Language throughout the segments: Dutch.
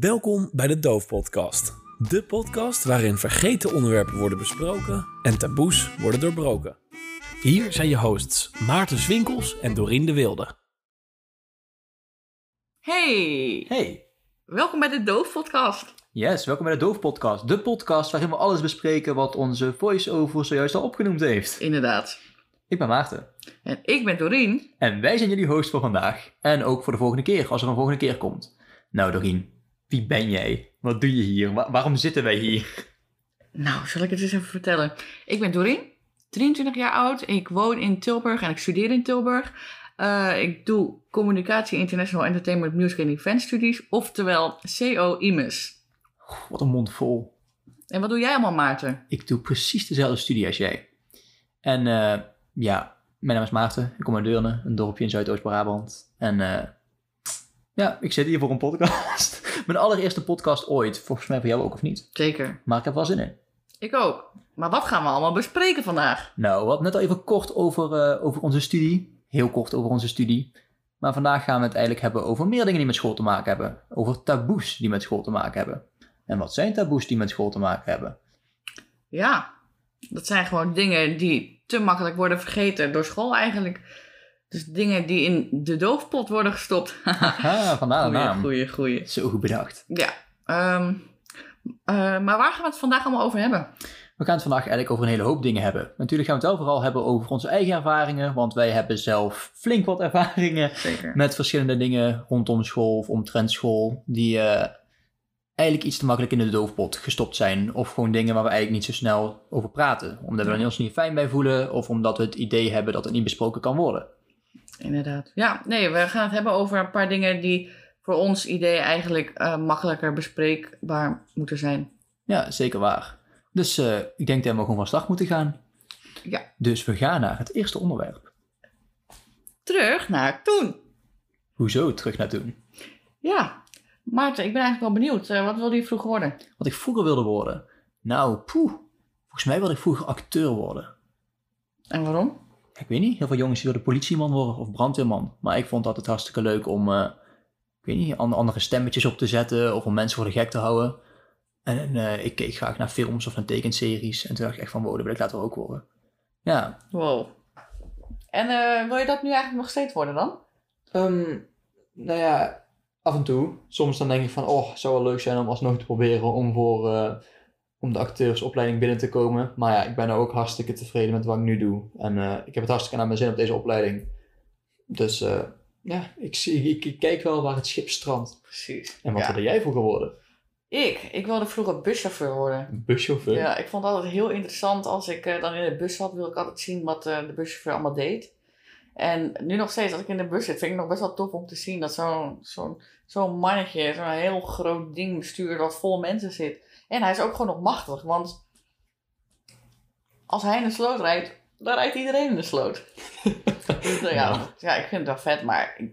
Welkom bij de Doof Podcast. De podcast waarin vergeten onderwerpen worden besproken en taboes worden doorbroken. Hier zijn je hosts Maarten Swinkels en Dorien de Wilde. Hey, Hey, welkom bij de Doof Podcast. yes, welkom bij de Doof Podcast. De podcast waarin we alles bespreken wat onze voice-over zojuist al opgenoemd heeft. Inderdaad. Ik ben Maarten. En ik ben Doreen. En wij zijn jullie host voor vandaag. En ook voor de volgende keer, als er een volgende keer komt. Nou, Doreen, wie ben jij? Wat doe je hier? Wa- waarom zitten wij hier? Nou, zal ik het eens even vertellen. Ik ben Doreen, 23 jaar oud. Ik woon in Tilburg en ik studeer in Tilburg. Eh, ik doe Communicatie International Entertainment Music and Event Studies, oftewel CO IMUS. Wat een mond vol. En wat doe jij allemaal, Maarten? Ik doe precies dezelfde studie als jij. En eh, ja, mijn naam is Maarten. Ik kom uit Deurne, een dorpje in Zuidoost-Brabant. En eh, ja, ik zit hier voor een podcast. mijn allereerste podcast ooit. Volgens mij voor jou ook, of niet? Zeker. Maar ik heb wel zin in. Ik ook. Maar wat gaan we allemaal bespreken vandaag? Nou, we hadden net al even kort over, eh, over onze studie. Heel kort over onze studie. Maar vandaag gaan we het eigenlijk hebben over meer dingen die met school te maken hebben. Over taboes die met school te maken hebben. En wat zijn taboes die met school te maken hebben? Ja, dat zijn gewoon dingen die te makkelijk worden vergeten door school eigenlijk. Dus dingen die in de doofpot worden gestopt. Haha, vandaar de naam. goeie, goeie. Zo goed bedacht. Ja, ehm, eh, maar waar gaan we het vandaag allemaal over hebben? We gaan het vandaag eigenlijk over een hele hoop dingen hebben. Natuurlijk gaan we het wel vooral hebben over onze eigen ervaringen. Want wij hebben zelf flink wat ervaringen Zeker. met verschillende dingen rondom school of omtrent school. Die eh, eigenlijk iets te makkelijk in de doofpot gestopt zijn. Of gewoon dingen waar we eigenlijk niet zo snel over praten. Omdat we er ons niet fijn bij voelen. Of omdat we het idee hebben dat het niet besproken kan worden. Inderdaad. Ja, nee, we gaan het hebben over een paar dingen die voor ons idee eigenlijk eh, makkelijker bespreekbaar moeten zijn. Ja, zeker waar. Dus eh, ik denk dat we gewoon van start moeten gaan. Ja. Dus we gaan naar het eerste onderwerp. Terug naar toen. Hoezo terug naar toen? Ja, Maarten, ik ben eigenlijk wel benieuwd. Eh, wat wilde je vroeger worden? Wat ik vroeger wilde worden? Nou, poeh. Volgens mij wilde ik vroeger acteur worden. En waarom? Ik weet niet, heel veel jongens die wilden politieman worden of brandweerman. Maar ik vond het altijd hartstikke leuk om, eh, ik weet niet, an- andere stemmetjes op te zetten of om mensen voor de gek te houden. En eh, ik keek graag naar films of naar tekenseries. En toen dacht ik echt van, wow, dat wil ik later ook worden. Ja, Wow. En eh, wil je dat nu eigenlijk nog steeds worden dan? Ehm, nou ja, af en toe. Soms dan denk ik van, oh, het zou wel leuk zijn om alsnog te proberen om voor eh, om de acteursopleiding binnen te komen. Maar ja, ik ben nou ook hartstikke tevreden met wat ik nu doe. En eh, ik heb het hartstikke naar mijn zin op deze opleiding. Dus eh, ja, ik, zie, ik, ik kijk wel waar het schip strandt. Precies. En wat Ja. wilde jij vroeger worden? Ik? Ik wilde vroeger buschauffeur worden. Buschauffeur? Ja, ik vond het altijd heel interessant als ik eh, dan in de bus zat, wilde ik altijd zien wat de buschauffeur allemaal deed. En nu nog steeds, als ik in de bus zit, vind ik het nog best wel tof om te zien dat zo'n zo'n zo'n mannetje zo'n heel groot ding bestuurt dat vol mensen zit. En hij is ook gewoon nog machtig, want als hij in de sloot rijdt, dan rijdt iedereen in de sloot. Nou ja, Ja. ik vind het wel vet, maar ik,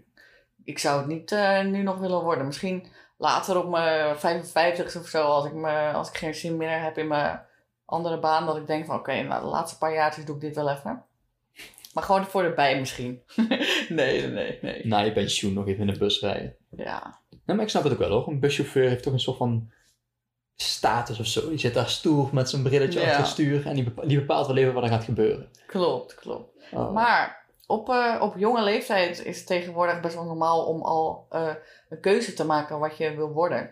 ik zou het niet eh, nu nog willen worden. Misschien later op mijn 55 of zo, als ik, me, als ik geen zin meer heb in mijn andere baan, dat ik denk van oké, nou de laatste paar jaar doe ik dit wel even. Maar gewoon voor erbij misschien. nee, nee, nee. Na je pensioen nog even in de bus rijden. Ja, Nee, maar ik snap het ook wel hoor. Een buschauffeur heeft toch een soort van status of zo. Die zit daar stoer met zijn brilletje Ja. achter het stuur en die, bepa- die bepaalt wel even wat er gaat gebeuren. klopt, klopt. Oh. Maar op, eh, op jonge leeftijd is het tegenwoordig best wel normaal om al eh, een keuze te maken wat je wil worden.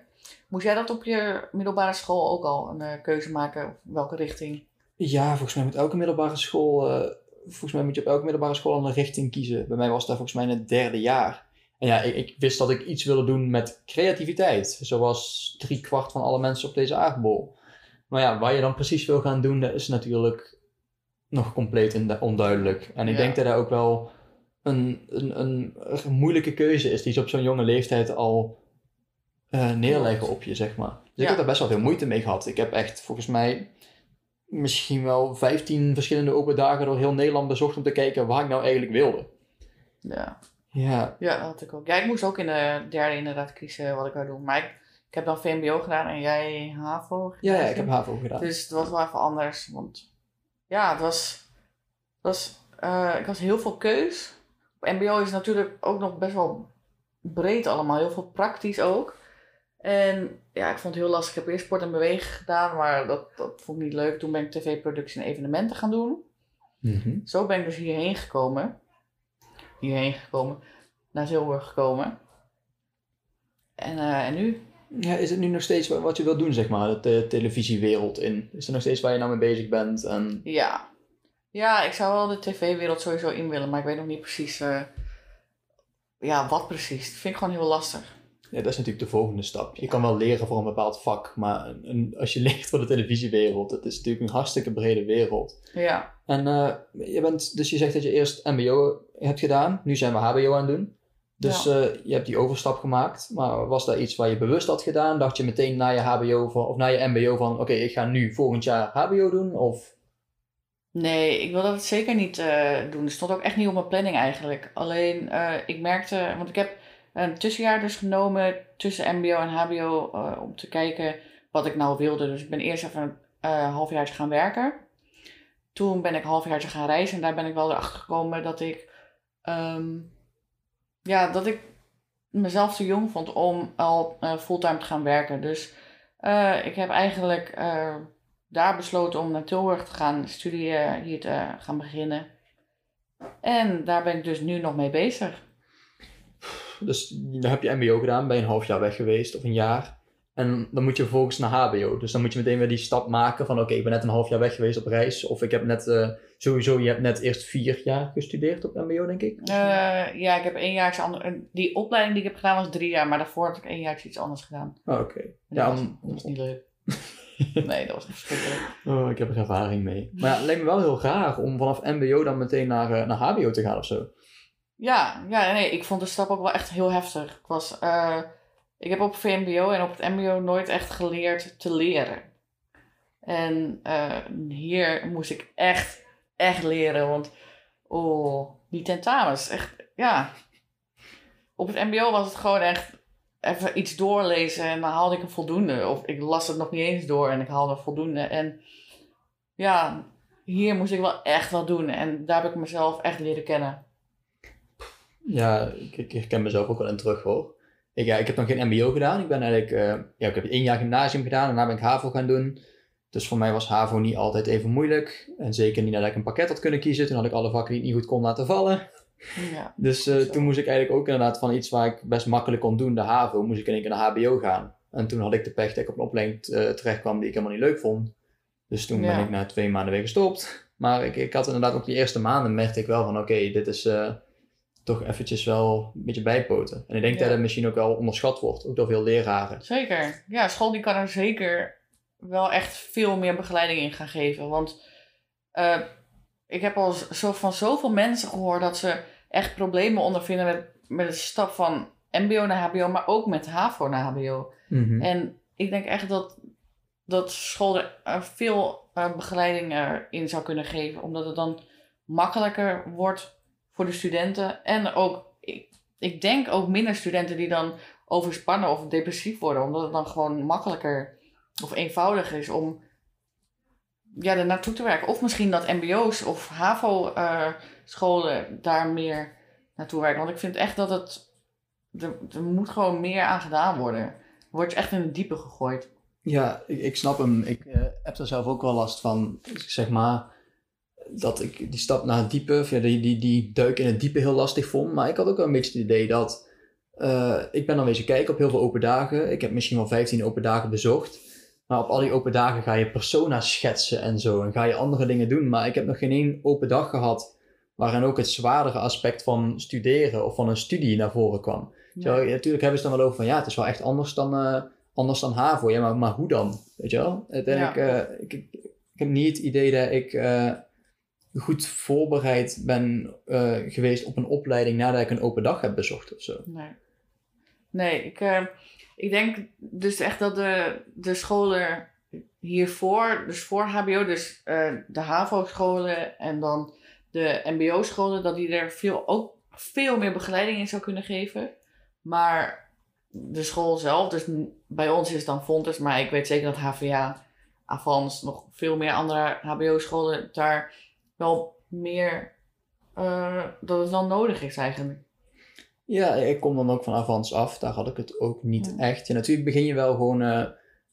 Moest jij dat op je middelbare school ook al een eh, keuze maken? Welke richting? Ja, volgens mij moet elke middelbare school, volgens mij moet je op elke middelbare school een richting kiezen. Bij mij was dat volgens mij in het derde jaar. En ja, ik, ik wist dat ik iets wilde doen met creativiteit. Zoals drie kwart van alle mensen op deze aardbol. Maar ja, waar je dan precies wil gaan doen, dat is natuurlijk nog compleet onduidelijk. En ik Ja. denk dat dat ook wel een, een, een, een moeilijke keuze is die ze op zo'n jonge leeftijd al eh, neerleggen op je, zeg maar. Dus Ja. ik heb daar best wel veel moeite mee gehad. Ik heb echt volgens mij misschien wel 15 verschillende open dagen door heel Nederland bezocht om te kijken waar ik nou eigenlijk wilde. Ja. Ja, Ja, dat had ik ook. Ja, ik moest ook in de derde inderdaad kiezen wat ik wou doen. Maar ik, ik heb dan VMBO gedaan en jij HAVO. ja, ja ik heb HAVO gedaan. Dus het was wel even anders. Want ja, het was. Het was eh, ik had heel veel keus. Op MBO is natuurlijk ook nog best wel breed allemaal. Heel veel praktisch ook. En ja, ik vond het heel lastig. Ik heb eerst sport en bewegen gedaan, maar dat, dat vond ik niet leuk. Toen ben ik tv-productie en evenementen gaan doen. Mhm. Zo ben ik dus hierheen gekomen. Hierheen gekomen. Naar Tilburg gekomen. En, eh, en nu? Ja, is het nu nog steeds wa- wat je wilt doen, zeg maar, de televisiewereld in? Is er nog steeds waar je nou mee bezig bent? En... Ja. Ja, ik zou wel de tv-wereld sowieso in willen, maar ik weet nog niet precies... eh, ja, wat precies. Dat vind ik gewoon heel lastig. Ja, dat is natuurlijk de volgende stap. Je kan wel leren voor een bepaald vak, maar een- als je leert voor de televisiewereld, dat is natuurlijk een hartstikke brede wereld. Ja. En eh, je bent, dus je zegt dat je eerst MBO hebt gedaan, nu zijn we HBO aan het doen. Dus eh, je hebt die overstap gemaakt, maar was daar iets waar je bewust had gedaan? Dacht je meteen na je HBO van, of na je MBO van, oké, ik ga nu volgend jaar HBO doen? Of Nee, ik wilde dat zeker niet eh, doen. Het stond ook echt niet op mijn planning eigenlijk. Alleen, ik merkte, want ik heb een tussenjaar dus genomen tussen MBO en HBO eh, om te kijken wat ik nou wilde. Dus ik ben eerst even een eh halfjaartje gaan werken. Toen ben ik een halfjaartje gaan reizen en daar ben ik wel erachter gekomen dat ik, ehm, ja, dat ik mezelf te jong vond om al eh, fulltime te gaan werken. Dus eh, ik heb eigenlijk daar besloten om naar Tilburg te gaan studeren, hier te gaan beginnen. En daar ben ik dus nu nog mee bezig. Dus dan heb je MBO gedaan, ben je een half jaar weg geweest of een jaar. En dan moet je vervolgens naar HBO. Dus dan moet je meteen weer die stap maken van oké, ik ben net een half jaar weg geweest op reis. Of ik heb net, eh, sowieso, je hebt net eerst vier jaar gestudeerd op MBO, denk ik. Eh, ja, ik heb één jaartje ander, Die opleiding die ik heb gedaan was drie jaar, maar daarvoor had ik één jaartje iets anders gedaan. Oh, oké. Ja, dat, was, om- dat was niet leuk. Nee, dat was verschrikkelijk. Oh, ik heb er ervaring mee. Maar ja, het lijkt me wel heel raar om vanaf MBO dan meteen naar, eh, naar HBO te gaan of zo. Ja, ja, nee, ik vond de stap ook wel echt heel heftig. Ik, was, eh, ik heb op VMBO en op het MBO nooit echt geleerd te leren. En eh, hier moest ik echt, echt leren, want oh, die tentamens, echt, ja. Op het MBO was het gewoon echt even iets doorlezen en dan haalde ik een voldoende. Of ik las het nog niet eens door en ik haalde een voldoende. En ja, hier moest ik wel echt wat doen en daar heb ik mezelf echt leren kennen. Ja, ik, ik herken mezelf ook wel in terug hoor. Ik, ja, ik heb nog geen MBO gedaan. Ik ben eigenlijk, eh, ja, ik heb één jaar gymnasium gedaan. Daarna ben ik HAVO gaan doen. Dus voor mij was HAVO niet altijd even moeilijk. En zeker niet nadat ik een pakket had kunnen kiezen. Toen had ik alle vakken die ik niet goed kon laten vallen. Ja. Dus eh, toen moest ik eigenlijk ook inderdaad van iets waar ik best makkelijk kon doen, de HAVO, moest ik in één keer naar HBO gaan. En toen had ik de pech dat ik op een opleiding eh, terecht kwam die ik helemaal niet leuk vond. Dus toen ben ik na twee maanden weer gestopt. Maar ik, ik had inderdaad ook die eerste maanden merkte ik wel van oké, dit is toch eventjes wel een beetje bijpoten. En ik denk Ja. dat het misschien ook wel onderschat wordt, ook door veel leraren. Zeker. Ja, school die kan er zeker wel echt veel meer begeleiding in gaan geven. Want eh, ik heb al zo, van zoveel mensen gehoord dat ze echt problemen ondervinden met, met de stap van MBO naar HBO, maar ook met HAVO naar HBO. Mhm. En ik denk echt dat, dat school er eh, veel eh, begeleiding eh, in zou kunnen geven, omdat het dan makkelijker wordt voor de studenten. En ook, ik, ik denk ook minder studenten die dan overspannen of depressief worden, omdat het dan gewoon makkelijker of eenvoudiger is om ja, er naartoe te werken. Of misschien dat MBO's of HAVO-scholen daar meer naartoe werken. Want ik vind echt dat het. Er, moet gewoon meer aan gedaan worden. Wordt echt in het diepe gegooid. Ja, ik, ik snap hem. Ik eh, heb er zelf ook wel last van, zeg maar, dat ik die stap naar het diepe, of ja, die, die, die duik in het diepe heel lastig vond. Maar ik had ook wel een beetje het idee dat, eh, ik ben dan wezen kijken op heel veel open dagen. Ik heb misschien wel 15 open dagen bezocht. Maar op al die open dagen ga je persona's schetsen en zo. En ga je andere dingen doen. Maar ik heb nog geen één open dag gehad waarin ook het zwaardere aspect van studeren of van een studie naar voren kwam. Zo, ja, natuurlijk hebben ze dan wel over van ja, het is wel echt anders dan, eh, anders dan HAVO. Ja, maar, maar hoe dan? Weet je wel? Uiteindelijk, eh, ik, ik, ik heb niet het idee dat ik goed voorbereid ben eh, geweest op een opleiding nadat ik een open dag heb bezocht of zo. Nee. Nee, ik, eh, ik denk dus echt dat de, de scholen hiervoor, dus voor HBO, dus eh, de HAVO-scholen en dan de MBO-scholen, dat die er veel, ook veel meer begeleiding in zou kunnen geven. Maar de school zelf, dus bij ons is het dan Fontes, maar ik weet zeker dat HVA, Avans, nog veel meer andere HBO-scholen daar wel meer, eh, dat het wel nodig is eigenlijk. Ja, ik kom dan ook van Avans af. Daar had ik het ook niet Ja. echt. Ja, natuurlijk begin je wel gewoon eh,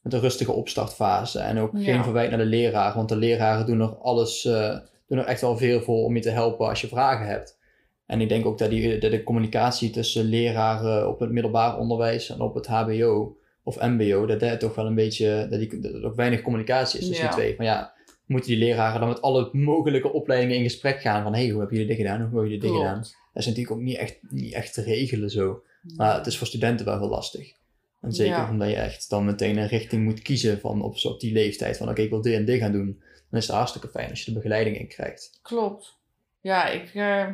met een rustige opstartfase. En ook Ja. geen verwijt naar de leraren. Want de leraren doen er alles, eh, doen er echt wel veel voor om je te helpen als je vragen hebt. En ik denk ook dat, die, dat de communicatie tussen leraren op het middelbaar onderwijs en op het HBO of MBO, dat daar toch wel een beetje, dat, die, dat er ook weinig communicatie is tussen Ja. die twee. Maar ja, moeten die leraren dan met alle mogelijke opleidingen in gesprek gaan van, hé, hey, hoe hebben jullie dit gedaan? Hoe hebben jullie dit Klopt. gedaan? Dat is natuurlijk ook niet echt, niet echt te regelen zo. Maar het is voor studenten wel heel lastig. En zeker Ja. omdat je echt dan meteen een richting moet kiezen van op, op die leeftijd. Van oké, ik wil dit en dit gaan doen. Dan is het hartstikke fijn als je de begeleiding in krijgt. Klopt. Ja, ik, eh,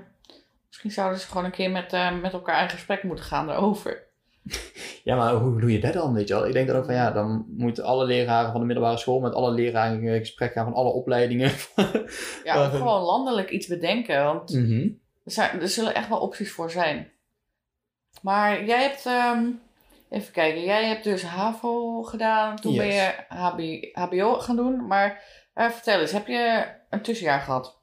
misschien zouden ze gewoon een keer met, eh, met elkaar in gesprek moeten gaan daarover. Ja, maar hoe doe je dat dan, weet je wel? Ik denk dat ook van ja, dan moeten alle leraren van de middelbare school met alle leraren in gesprek gaan van alle opleidingen. Ja, of gewoon landelijk iets bedenken, want Mhm. er, zijn, er zullen echt wel opties voor zijn. Maar jij hebt, ehm, even kijken, jij hebt dus HAVO gedaan, toen ben je HB, HBO gaan doen. Maar eh, vertel eens, heb je een tussenjaar gehad?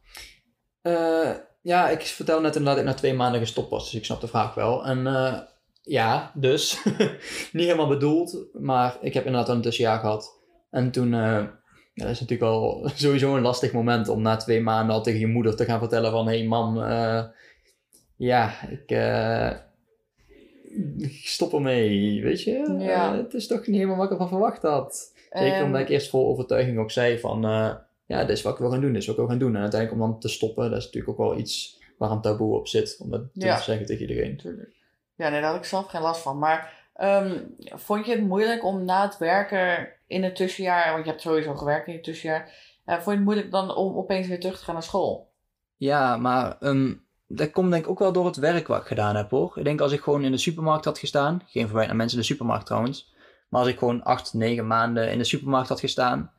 Eh, ja, ik vertelde net inderdaad dat ik na twee maanden gestopt was, dus ik snap de vraag wel. En eh, ja, dus niet helemaal bedoeld, maar ik heb inderdaad een tussenjaar gehad. En toen, eh, dat is natuurlijk wel sowieso een lastig moment om na twee maanden al tegen je moeder te gaan vertellen van, hé hey, mam, eh, ja, ik, eh, ik stop ermee, weet je? Ja. Het is toch niet helemaal wat ik ervan verwacht had. Zeker omdat ik eerst vol overtuiging ook zei van, ja, dit is wat ik wil gaan doen, dit is wat ik wil gaan doen. En uiteindelijk om dan te stoppen, dat is natuurlijk ook wel iets waar een taboe op zit, om dat Ja. te zeggen tegen iedereen. Natuurlijk. Ja, nee, daar had ik zelf geen last van. Maar ehm, vond je het moeilijk om na het werken in het tussenjaar, want je hebt sowieso gewerkt in het tussenjaar, eh, vond je het moeilijk dan om opeens weer terug te gaan naar school? Ja, maar ehm, dat komt denk ik ook wel door het werk wat ik gedaan heb hoor. Ik denk als ik gewoon in de supermarkt had gestaan, geen verwijt naar mensen in de supermarkt trouwens, maar als ik gewoon acht, negen maanden in de supermarkt had gestaan,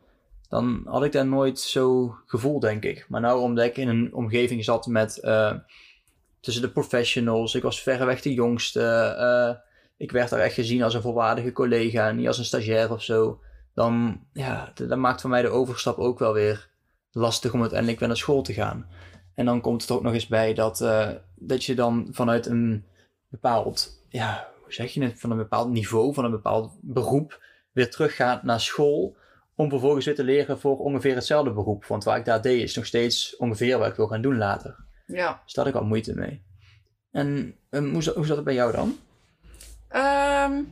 dan had ik dat nooit zo gevoeld denk ik. Maar nou omdat ik in een omgeving zat met eh, tussen de professionals, ik was verreweg de jongste, eh, ik werd daar echt gezien als een volwaardige collega, niet als een stagiair of zo, dan ja, dat maakt voor mij de overstap ook wel weer lastig om uiteindelijk weer naar school te gaan. En dan komt het ook nog eens bij dat, eh, dat je dan vanuit een bepaald, ja, hoe zeg je het, van een bepaald niveau, van een bepaald beroep, weer teruggaat naar school. Om vervolgens weer te leren voor ongeveer hetzelfde beroep. Want waar ik daar deed is nog steeds ongeveer wat ik wil gaan doen later. Ja. Dus daar had ik wel moeite mee. En ehm, hoe, zat- hoe zat het bij jou dan? Ehm,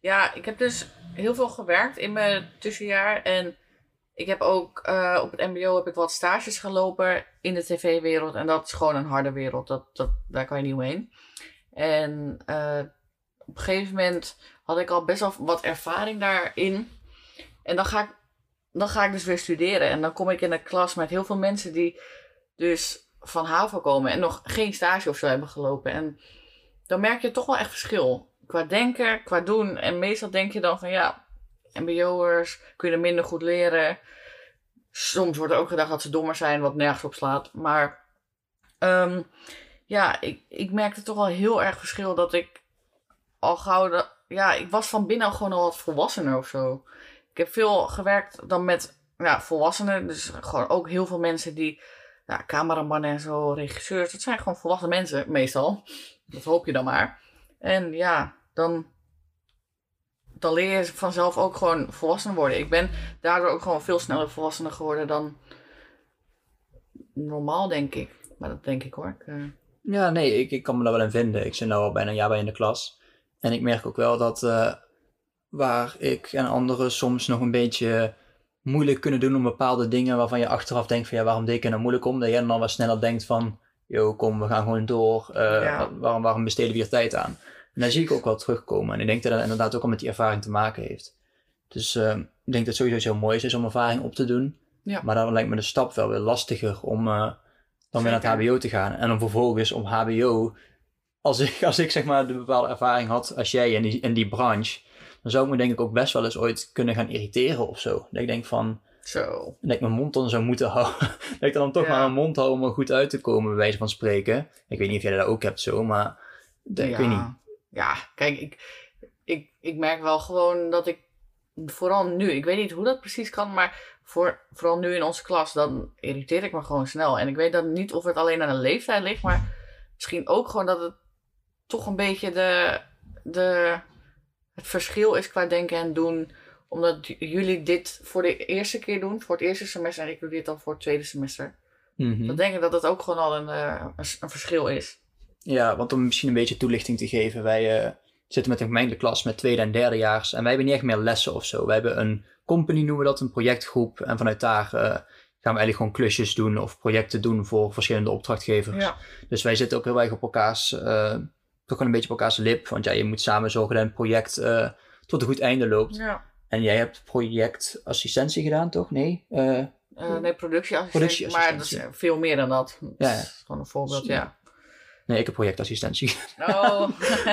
ja, ik heb dus heel veel gewerkt in mijn tussenjaar. En ik heb ook eh, op het MBO heb ik wat stages gelopen in de tv-wereld. En dat is gewoon een harde wereld. Dat, dat, daar kan je niet omheen. En eh, op een gegeven moment had ik al best wel wat ervaring daarin. En dan ga ik, dan ga ik dus weer studeren. En dan kom ik in een klas met heel veel mensen die dus van HAVO komen en nog geen stage of zo hebben gelopen. En dan merk je toch wel echt verschil. Qua denken, qua doen. En meestal denk je dan van ja, mbo'ers kunnen minder goed leren. Soms wordt er ook gedacht dat ze dommer zijn, wat nergens op slaat. Maar ehm, ja, ik, ik merkte toch wel heel erg verschil dat ik al gauw... de- ja, ik was van binnen al gewoon al wat volwassener of zo. Ik heb veel gewerkt dan met ja, volwassenen. Dus gewoon ook heel veel mensen die... Ja, cameramannen en zo, regisseurs. Dat zijn gewoon volwassen mensen, meestal. Dat hoop je dan maar. En ja, dan, dan leer je vanzelf ook gewoon volwassen worden. Ik ben daardoor ook gewoon veel sneller volwassener geworden dan normaal, denk ik. Maar dat denk ik hoor. Ik, eh, Ja, nee, ik, ik kan me daar wel in vinden. Ik zit nu al bijna een jaar bij in de klas. En ik merk ook wel dat eh, waar ik en anderen soms nog een beetje moeilijk kunnen doen om bepaalde dingen waarvan je achteraf denkt van ja, waarom deed ik er nou moeilijk om? Dat jij dan wel sneller denkt van, yo, kom, we gaan gewoon door. Eh, Ja. waarom, waarom besteden we hier tijd aan? En daar zie ik ook wel terugkomen. En ik denk dat dat inderdaad ook al met die ervaring te maken heeft. Dus eh, ik denk dat het sowieso heel mooi is om ervaring op te doen. Ja. Maar dan lijkt me de stap wel weer lastiger om eh, dan weer naar het. HBO te gaan. En dan vervolgens om HBO, als ik, als ik zeg maar de bepaalde ervaring had als jij in die, in die branche, dan zou ik me denk ik ook best wel eens ooit kunnen gaan irriteren of zo. Dat ik denk van, zo. dat ik mijn mond dan zou moeten houden. dat ik dan toch Ja. maar mijn mond hou om er goed uit te komen, bij wijze van spreken. Ik weet niet of jij dat ook hebt zo, maar dat, ik ja. weet niet. Ja, kijk, ik, ik, ik merk wel gewoon dat ik, vooral nu, ik weet niet hoe dat precies kan, maar voor, vooral nu in onze klas, dan irriteer ik me gewoon snel. En ik weet dan niet of het alleen aan de leeftijd ligt, maar misschien ook gewoon dat het toch een beetje de, de, het verschil is qua denken en doen. Omdat jullie dit voor de eerste keer doen, voor het eerste semester, en ik doe dit dan voor het tweede semester. Mhm. Dan denk ik dat het ook gewoon al een, eh, een, verschil is. Ja, want om misschien een beetje toelichting te geven. Wij eh, zitten met een gemengde klas met tweede en derdejaars. En wij hebben niet echt meer lessen of zo. Wij hebben een company, noemen we dat, een projectgroep. En vanuit daar eh, gaan we eigenlijk gewoon klusjes doen of projecten doen voor verschillende opdrachtgevers. Ja, Dus wij zitten ook heel erg op elkaars, eh, toch wel een beetje op elkaars lip. Want ja, je moet samen zorgen dat een project eh, tot een goed einde loopt. ja. En jij hebt projectassistentie gedaan, toch? Nee? Eh, Eh, nee, productieassistent. Productieassistentie. Maar dat is veel meer dan dat. Dat Ja, ja. is gewoon een voorbeeld, Ja. ja. nee, ik heb projectassistentie Oh.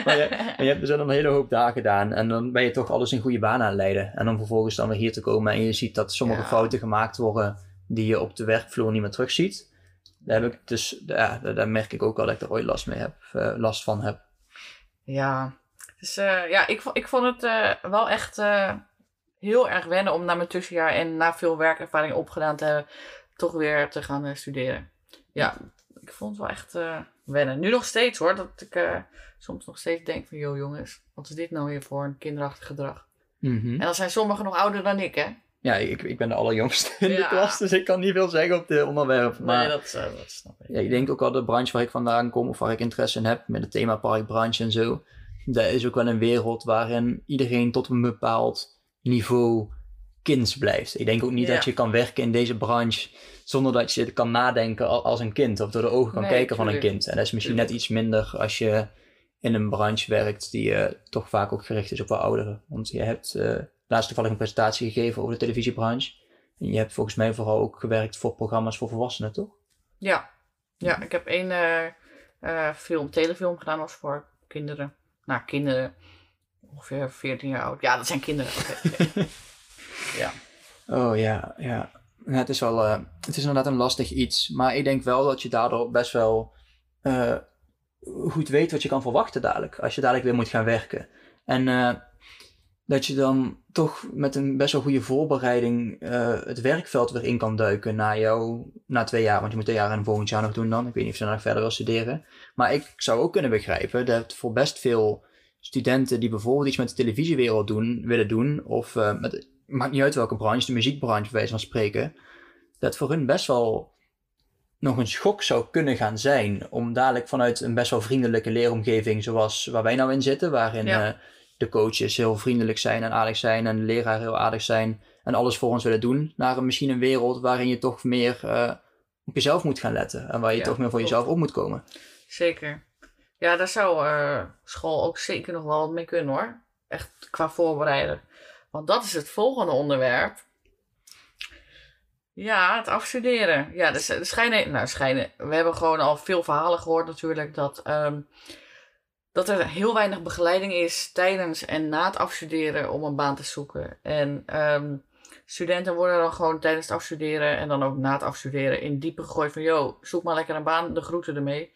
Maar je, maar je hebt dus al een hele hoop dagen gedaan. En dan ben je toch alles in goede baan aan het leiden. En dan vervolgens dan weer hier te komen en je ziet dat sommige fouten gemaakt worden die je op de werkvloer niet meer terugziet. Daar, heb ik dus, ja, daar, daar merk ik ook wel dat ik er ooit last, mee heb, last van heb. Ja, dus eh, ja, ik, ik vond het eh, wel echt eh, heel erg wennen om na mijn tussenjaar en na veel werkervaring opgedaan te hebben, toch weer te gaan studeren. Ja, ik vond het wel echt wennen. Nu nog steeds hoor, dat ik soms nog steeds denk van, joh jongens, wat is dit nou weer voor een kinderachtig gedrag? Mhm. En dan zijn sommigen nog ouder dan ik, hè? Ja, ik, ik ben de allerjongste in de klas, dus ik kan niet veel zeggen op dit onderwerp. Maar nee, dat, eh, dat snap ik. ja, ik denk ook al de branche waar ik vandaan kom of waar ik interesse in heb, met de themaparkbranche en zo. Dat is ook wel een wereld waarin iedereen tot een bepaald niveau kinds blijft. Ik denk ook niet Ja. dat je kan werken in deze branche zonder dat je kan nadenken al- als een kind of door de ogen kan Nee, kijken van een kind. En dat is misschien net iets minder als je in een branche werkt die eh, toch vaak ook gericht is op wat ouderen. Want je hebt eh, laatst toevallig een presentatie gegeven over de televisiebranche. En je hebt volgens mij vooral ook gewerkt voor programma's voor volwassenen, toch? Ja, ja ik heb één eh, eh, film, telefilm gedaan, was voor kinderen. Nou, kinderen, ongeveer 14 jaar oud. Ja, dat zijn kinderen. Ja. Oh ja, ja. Ja, het is wel, eh, het is inderdaad een lastig iets. Maar ik denk wel dat je daardoor best wel goed weet wat je kan verwachten dadelijk. Als je dadelijk weer moet gaan werken. En dat je dan toch met een best wel goede voorbereiding eh, het werkveld weer in kan duiken na jou, na twee jaar. Want je moet twee jaar en volgend jaar nog doen dan. Ik weet niet of je nog verder wil studeren. Maar ik zou ook kunnen begrijpen dat voor best veel studenten die bijvoorbeeld iets met de televisiewereld doen, willen doen, of met, maakt niet uit welke branche, de muziekbranche bij wijze van spreken, dat voor hun best wel nog een schok zou kunnen gaan zijn om dadelijk vanuit een best wel vriendelijke leeromgeving zoals waar wij nou in zitten, waarin Ja. eh, de coaches heel vriendelijk zijn en aardig zijn en de leraar heel aardig zijn en alles voor ons willen doen, naar een, misschien een wereld waarin je toch meer eh, op jezelf moet gaan letten en waar je Ja, toch meer voor jezelf op moet komen. Zeker. Ja, daar zou eh, school ook zeker nog wel wat mee kunnen hoor. Echt qua voorbereiden. Want dat is het volgende onderwerp. Ja, het afstuderen. Ja, er, er schijnen, nou schijnen, we hebben gewoon al veel verhalen gehoord natuurlijk dat, ehm, dat er heel weinig begeleiding is tijdens en na het afstuderen om een baan te zoeken. En ehm, studenten worden dan gewoon tijdens het afstuderen en dan ook na het afstuderen in diepe gegooid van, yo, zoek maar lekker een baan, de groeten ermee.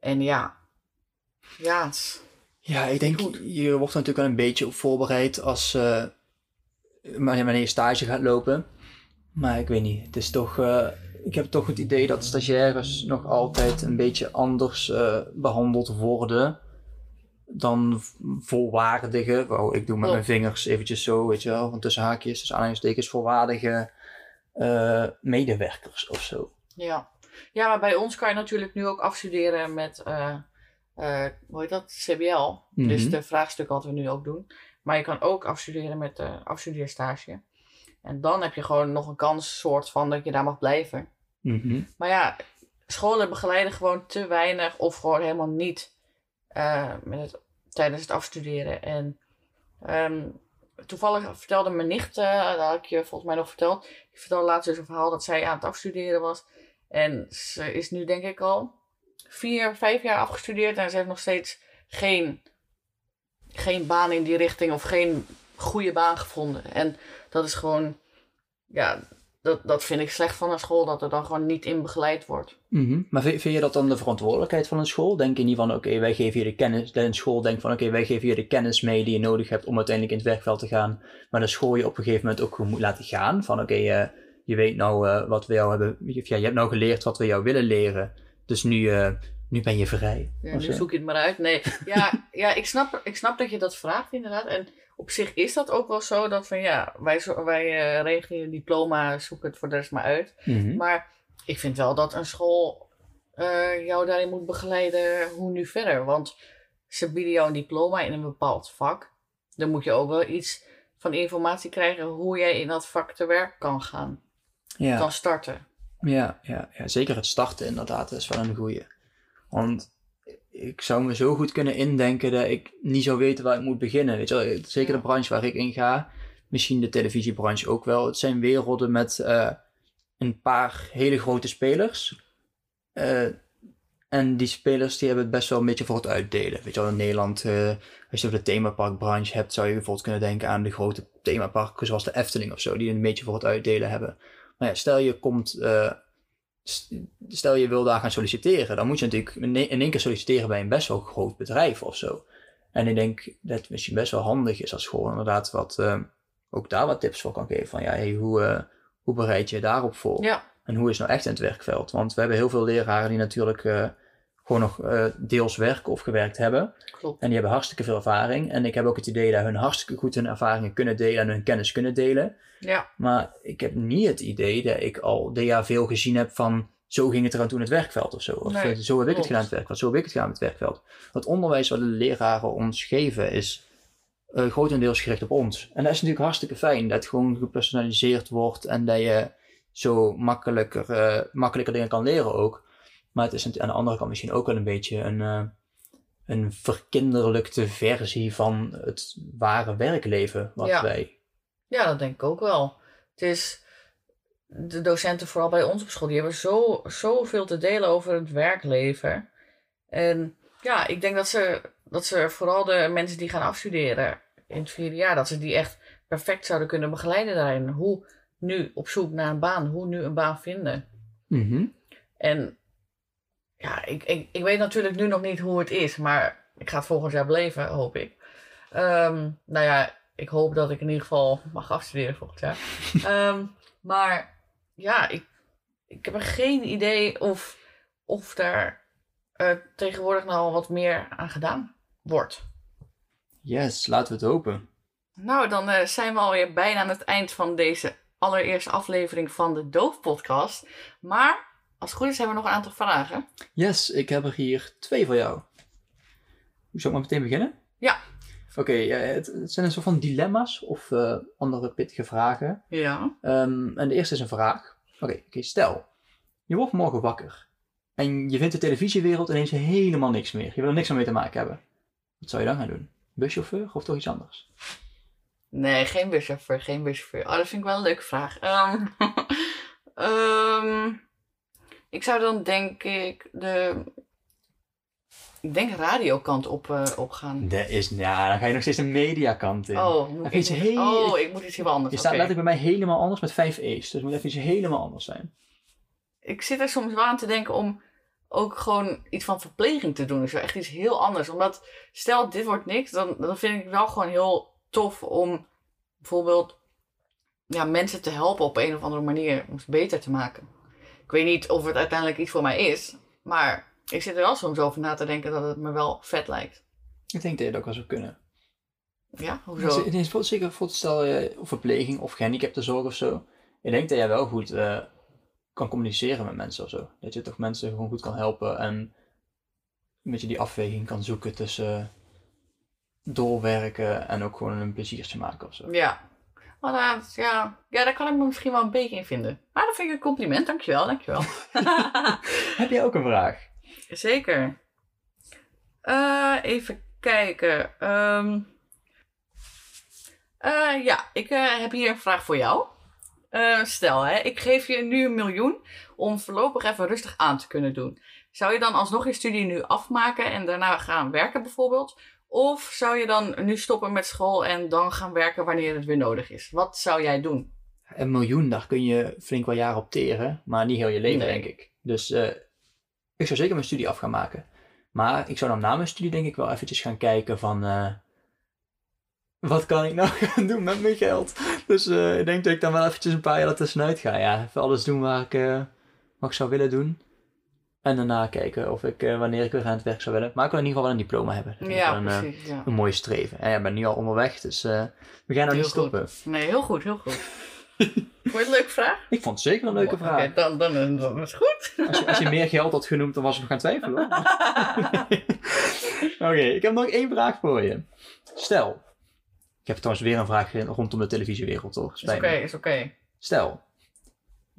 En ja, ja, Ja, ik denk, Goed. je wordt er natuurlijk wel een beetje op voorbereid als wanneer wanneer je stage gaat lopen. Maar ik weet niet, het is toch, eh, ik heb toch het idee dat stagiaires nog altijd een beetje anders eh, behandeld worden dan volwaardige, wow, ik doe met mijn vingers eventjes zo, weet je wel, van tussen haakjes, dus aanhalingstekens, volwaardige eh, medewerkers of zo. ja. Ja, maar bij ons kan je natuurlijk nu ook afstuderen met, eh, hoe heet dat, CBL. Dus Mhm. de vraagstukken wat we nu ook doen. Maar je kan ook afstuderen met de afstudeerstage. En dan heb je gewoon nog een kans, soort van, dat je daar mag blijven. Mhm. Maar ja, scholen begeleiden gewoon te weinig of gewoon helemaal niet eh, met het, tijdens het afstuderen. En ehm, toevallig vertelde mijn nicht, eh, dat had ik je volgens mij nog verteld, die vertelde laatst dus een verhaal dat zij aan het afstuderen was. En ze is nu denk ik al vier, vijf jaar afgestudeerd en ze heeft nog steeds geen, geen baan in die richting of geen goede baan gevonden. En dat is gewoon, ja, dat, dat vind ik slecht van een school, dat er dan gewoon niet in begeleid wordt. Mhm. Maar vind, je dat dan de verantwoordelijkheid van een school? Denk je niet van, oké, wij geven je de kennis, een school denkt van, oké, wij geven je de kennis mee die je nodig hebt om uiteindelijk in het werkveld te gaan, maar de school je op een gegeven moment ook moet laten gaan, van oké, eh, je weet nou eh, wat we jou hebben, ja, je hebt nou geleerd wat we jou willen leren, dus nu, eh, nu ben je vrij. Ja, nu zo. zoek je het maar uit. Nee, ja, ja ik, snap, ik snap dat je dat vraagt inderdaad. En op zich is dat ook wel zo dat van ja, wij, wij eh, regelen je diploma, zoek het voor de rest maar uit. Mhm. Maar ik vind wel dat een school eh, jou daarin moet begeleiden hoe nu verder. Want ze bieden jou een diploma in een bepaald vak. Dan moet je ook wel iets van informatie krijgen hoe jij in dat vak te werk kan gaan. ja. Kan starten. Ja, ja, ja, zeker het starten inderdaad is wel een goeie. Want ik zou me zo goed kunnen indenken dat ik niet zou weten waar ik moet beginnen. Weet je wel? Zeker de branche waar ik in ga, misschien de televisiebranche ook wel. Het zijn werelden met eh, een paar hele grote spelers. Eh, en die spelers die hebben het best wel een beetje voor het uitdelen. Weet je wel, in Nederland, eh, als je over de themaparkbranche hebt, zou je bijvoorbeeld kunnen denken aan de grote themaparken zoals de Efteling of zo, die een beetje voor het uitdelen hebben. Maar ja, stel je komt, stel je wil daar gaan solliciteren, dan moet je natuurlijk in één- in één keer solliciteren bij een best wel groot bedrijf of zo. En ik denk dat het misschien best wel handig is als school inderdaad wat, eh, ook daar wat tips voor kan geven. Van ja, hey, hoe, eh, hoe bereid je je daarop voor? Ja, En hoe is het nou echt in het werkveld? Want we hebben heel veel leraren die natuurlijk eh, gewoon nog eh, deels werken of gewerkt hebben. klopt. En die hebben hartstikke veel ervaring. En ik heb ook het idee dat hun hartstikke goed hun ervaringen kunnen delen en hun kennis kunnen delen. Ja, Maar ik heb niet het idee dat ik al dit jaar veel gezien heb van zo ging het eraan toen het werkveld of zo. Of Nee, eh, zo heb ik het gedaan in het werkveld, zo heb ik het gedaan met het werkveld. Het onderwijs wat de leraren ons geven is eh, grotendeels gericht op ons. En dat is natuurlijk hartstikke fijn, dat het gewoon gepersonaliseerd wordt en dat je zo makkelijker, makkelijker dingen kan leren ook. Maar het is aan de andere kant misschien ook wel een beetje een, eh, een verkinderlijkte versie van het ware werkleven wat Ja. wij Ja, dat denk ik ook wel. Het is, de docenten vooral bij ons op school, die hebben zo, zoveel te delen over het werkleven. En ja, ik denk dat ze, dat ze vooral de mensen die gaan afstuderen in het vierde jaar, dat ze die echt perfect zouden kunnen begeleiden daarin. Hoe nu op zoek naar een baan, hoe nu een baan vinden. Mhm. En ja, ik, ik, ik weet natuurlijk nu nog niet hoe het is, maar ik ga het volgend jaar beleven, hoop ik. Ehm, nou ja, ik hoop dat ik in ieder geval mag afstuderen volgend jaar. Ehm, maar ja, ik, ik heb er geen idee of, of daar eh, tegenwoordig nou al wat meer aan gedaan wordt. Yes, laten we het hopen. Nou, dan eh, zijn we alweer bijna aan het eind van deze allereerste aflevering van de Doof-podcast. Maar als het goed is, hebben we nog een aantal vragen. Yes, ik heb er hier twee voor jou. Zou ik maar meteen beginnen? Ja. Oké, het, het zijn een soort van dilemma's of eh, andere pittige vragen. Ja. Ehm, en de eerste is een vraag. Oké, stel, je wordt morgen wakker. En je vindt de televisiewereld ineens helemaal niks meer. Je wil er niks meer mee te maken hebben. Wat zou je dan gaan doen? Buschauffeur of toch iets anders? Nee, geen buschauffeur, geen buschauffeur. Oh, dat vind ik wel een leuke vraag. Ehm, ik zou dan denk ik de... Ik denk radiokant op, eh, opgaan. Dat is, ja, dan ga je nog steeds de mediakant in. Oh, moet Even ik iets heel- oh, ik moet iets heel anders. je staat letterlijk bij mij helemaal anders met vijf E's. Dus het moet even iets helemaal anders zijn. Ik zit er soms wel aan te denken om ook gewoon iets van verpleging te doen. Dus echt iets heel anders. Omdat, stel dit wordt niks, dan, dan vind ik wel gewoon heel tof om bijvoorbeeld ja, mensen te helpen op een of andere manier om ze beter te maken. Ik weet niet of het uiteindelijk iets voor mij is, maar ik zit er wel soms over na te denken dat het me wel vet lijkt. Ik denk dat je dat ook wel zou kunnen. Ja, hoezo? Het is zeker voor stel je of verpleging of gehandicaptenzorg of zo. Ik denk dat jij wel goed eh, kan communiceren met mensen of zo. Dat je toch mensen gewoon goed kan helpen en een beetje die afweging kan zoeken tussen eh, doorwerken en ook gewoon een pleziertje maken of zo. Ja. Maar dat, ja. ja, daar kan ik me misschien wel een beetje in vinden. Maar dat vind ik een compliment, dankjewel, dankjewel. Heb jij ook een vraag? Zeker. Eh, even kijken. Ehm, eh, ja, ik eh, heb hier een vraag voor jou. Stel, hè, ik geef je nu een miljoen om voorlopig even rustig aan te kunnen doen. Zou je dan alsnog je studie nu afmaken en daarna gaan werken bijvoorbeeld? Of zou je dan nu stoppen met school en dan gaan werken wanneer het weer nodig is? Wat zou jij doen? Een miljoen, daar kun je flink wel jaren op teren, maar niet heel je leven, Nee. denk ik. Dus eh, ik zou zeker mijn studie af gaan maken. Maar ik zou dan na mijn studie denk ik wel eventjes gaan kijken van... eh, wat kan ik nou gaan doen met mijn geld? Dus eh, ik denk dat ik dan wel eventjes een paar jaar ertussenuit ga. Ja, even alles doen waar ik, wat ik zou willen doen. En daarna kijken of ik, eh, wanneer ik weer aan het werk zou willen. Maar ik wil in ieder geval wel een diploma hebben. Dat is Ja, wel een, eh, precies. Ja. een mooie streven. En ja, ik ben nu al onderweg, dus eh, we gaan nog niet stoppen. Nee, heel goed, heel goed. Vond je het een leuke vraag? Ik vond het zeker een leuke Oké, vraag. dan, dan, dan is het goed. Als je, als je meer geld had genoemd, dan was ik nog gaan twijfelen. hoor. Oké, ik heb nog één vraag voor je. Stel, ik heb trouwens weer een vraag rondom de televisiewereld, toch? Is oké, is oké. Stel,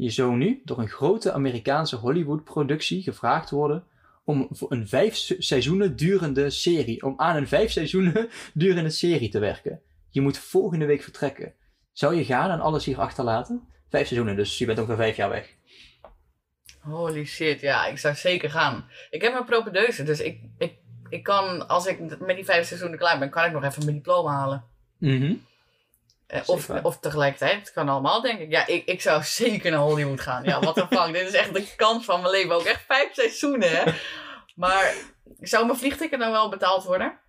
je zou nu door een grote Amerikaanse Hollywood-productie gevraagd worden om voor een vijf se- seizoenen durende serie, om aan een vijf seizoenen durende serie te werken. Je moet volgende week vertrekken. Zou je gaan en alles hier achterlaten? Vijf seizoenen, dus je bent ongeveer vijf jaar weg. Holy shit, ja, ik zou zeker gaan. Ik heb mijn propedeuse, dus ik, ik, ik kan, als ik met die vijf seizoenen klaar ben, kan ik nog even mijn diploma halen. Mhm. Of, Zeker. of tegelijkertijd, het kan allemaal denk ik. Ja, ik, ik zou zeker naar Hollywood gaan. Ja, wat een fuck, dit is echt de kans van mijn leven. Ook echt vijf seizoenen, hè. Maar zou mijn vliegticket dan wel betaald worden?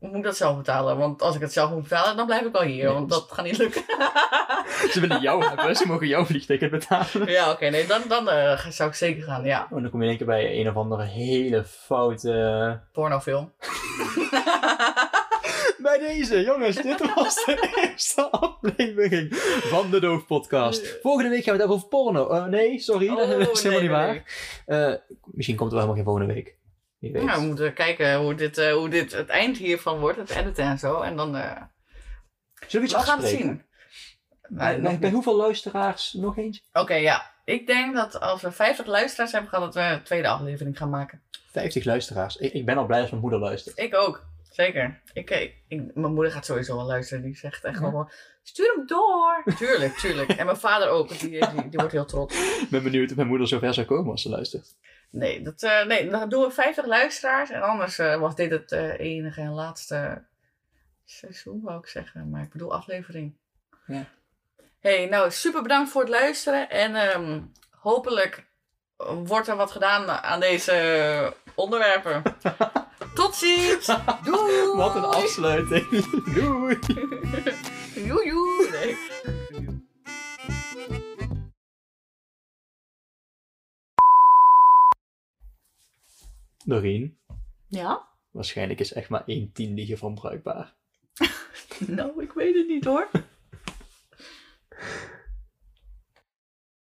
Of moet ik dat zelf betalen? Want als ik het zelf moet betalen, dan blijf ik wel hier. Nee, want dus- dat gaat niet lukken. Ze willen jou hebben, ze mogen jouw vliegticket betalen. ja, oké, nee, dan, dan eh, zou ik zeker gaan, ja. Oh, dan kom je in één keer bij een of andere hele foute... Pornofilm. Bij deze, jongens, dit was de eerste aflevering van de Doof Podcast. Volgende week gaan we het hebben over porno. Eh, nee, sorry, Oh, dat is helemaal nee, niet nee, waar. Eh, misschien komt er wel helemaal geen volgende week. Ja, we moeten kijken hoe dit, eh, hoe dit het eind hiervan wordt, het editen en zo. En dan Zullen we we iets gaan het zien. Bij, Nee, bij, nog bij hoeveel luisteraars nog eens? Oké, ja. Ik denk dat als we 50 luisteraars hebben gehad, dat we een tweede aflevering gaan maken. 50 luisteraars. Ik, ik ben al blij als mijn moeder luistert. Ik ook. Zeker. Ik, ik, ik- mijn moeder gaat sowieso wel luisteren. Die zegt echt Ja? gewoon, stuur hem door. Tuurlijk, tuurlijk. En mijn vader ook. Die, die, die wordt heel trots. Ik ben benieuwd of mijn moeder zover zou komen als ze luistert. Nee, dat, eh, nee dan doen we 50 luisteraars. En anders eh, was dit het eh, enige en laatste seizoen, wou ik zeggen. Maar ik bedoel aflevering. Ja. hey, nou super bedankt voor het luisteren. En ehm, hopelijk wordt er wat gedaan aan deze onderwerpen. Tot ziens! Doei! Wat een afsluiting. Doei! Joe, joe. Nee. Doreen, Ja? waarschijnlijk is echt maar één tiende hiervan bruikbaar. Nou, ik weet het niet hoor.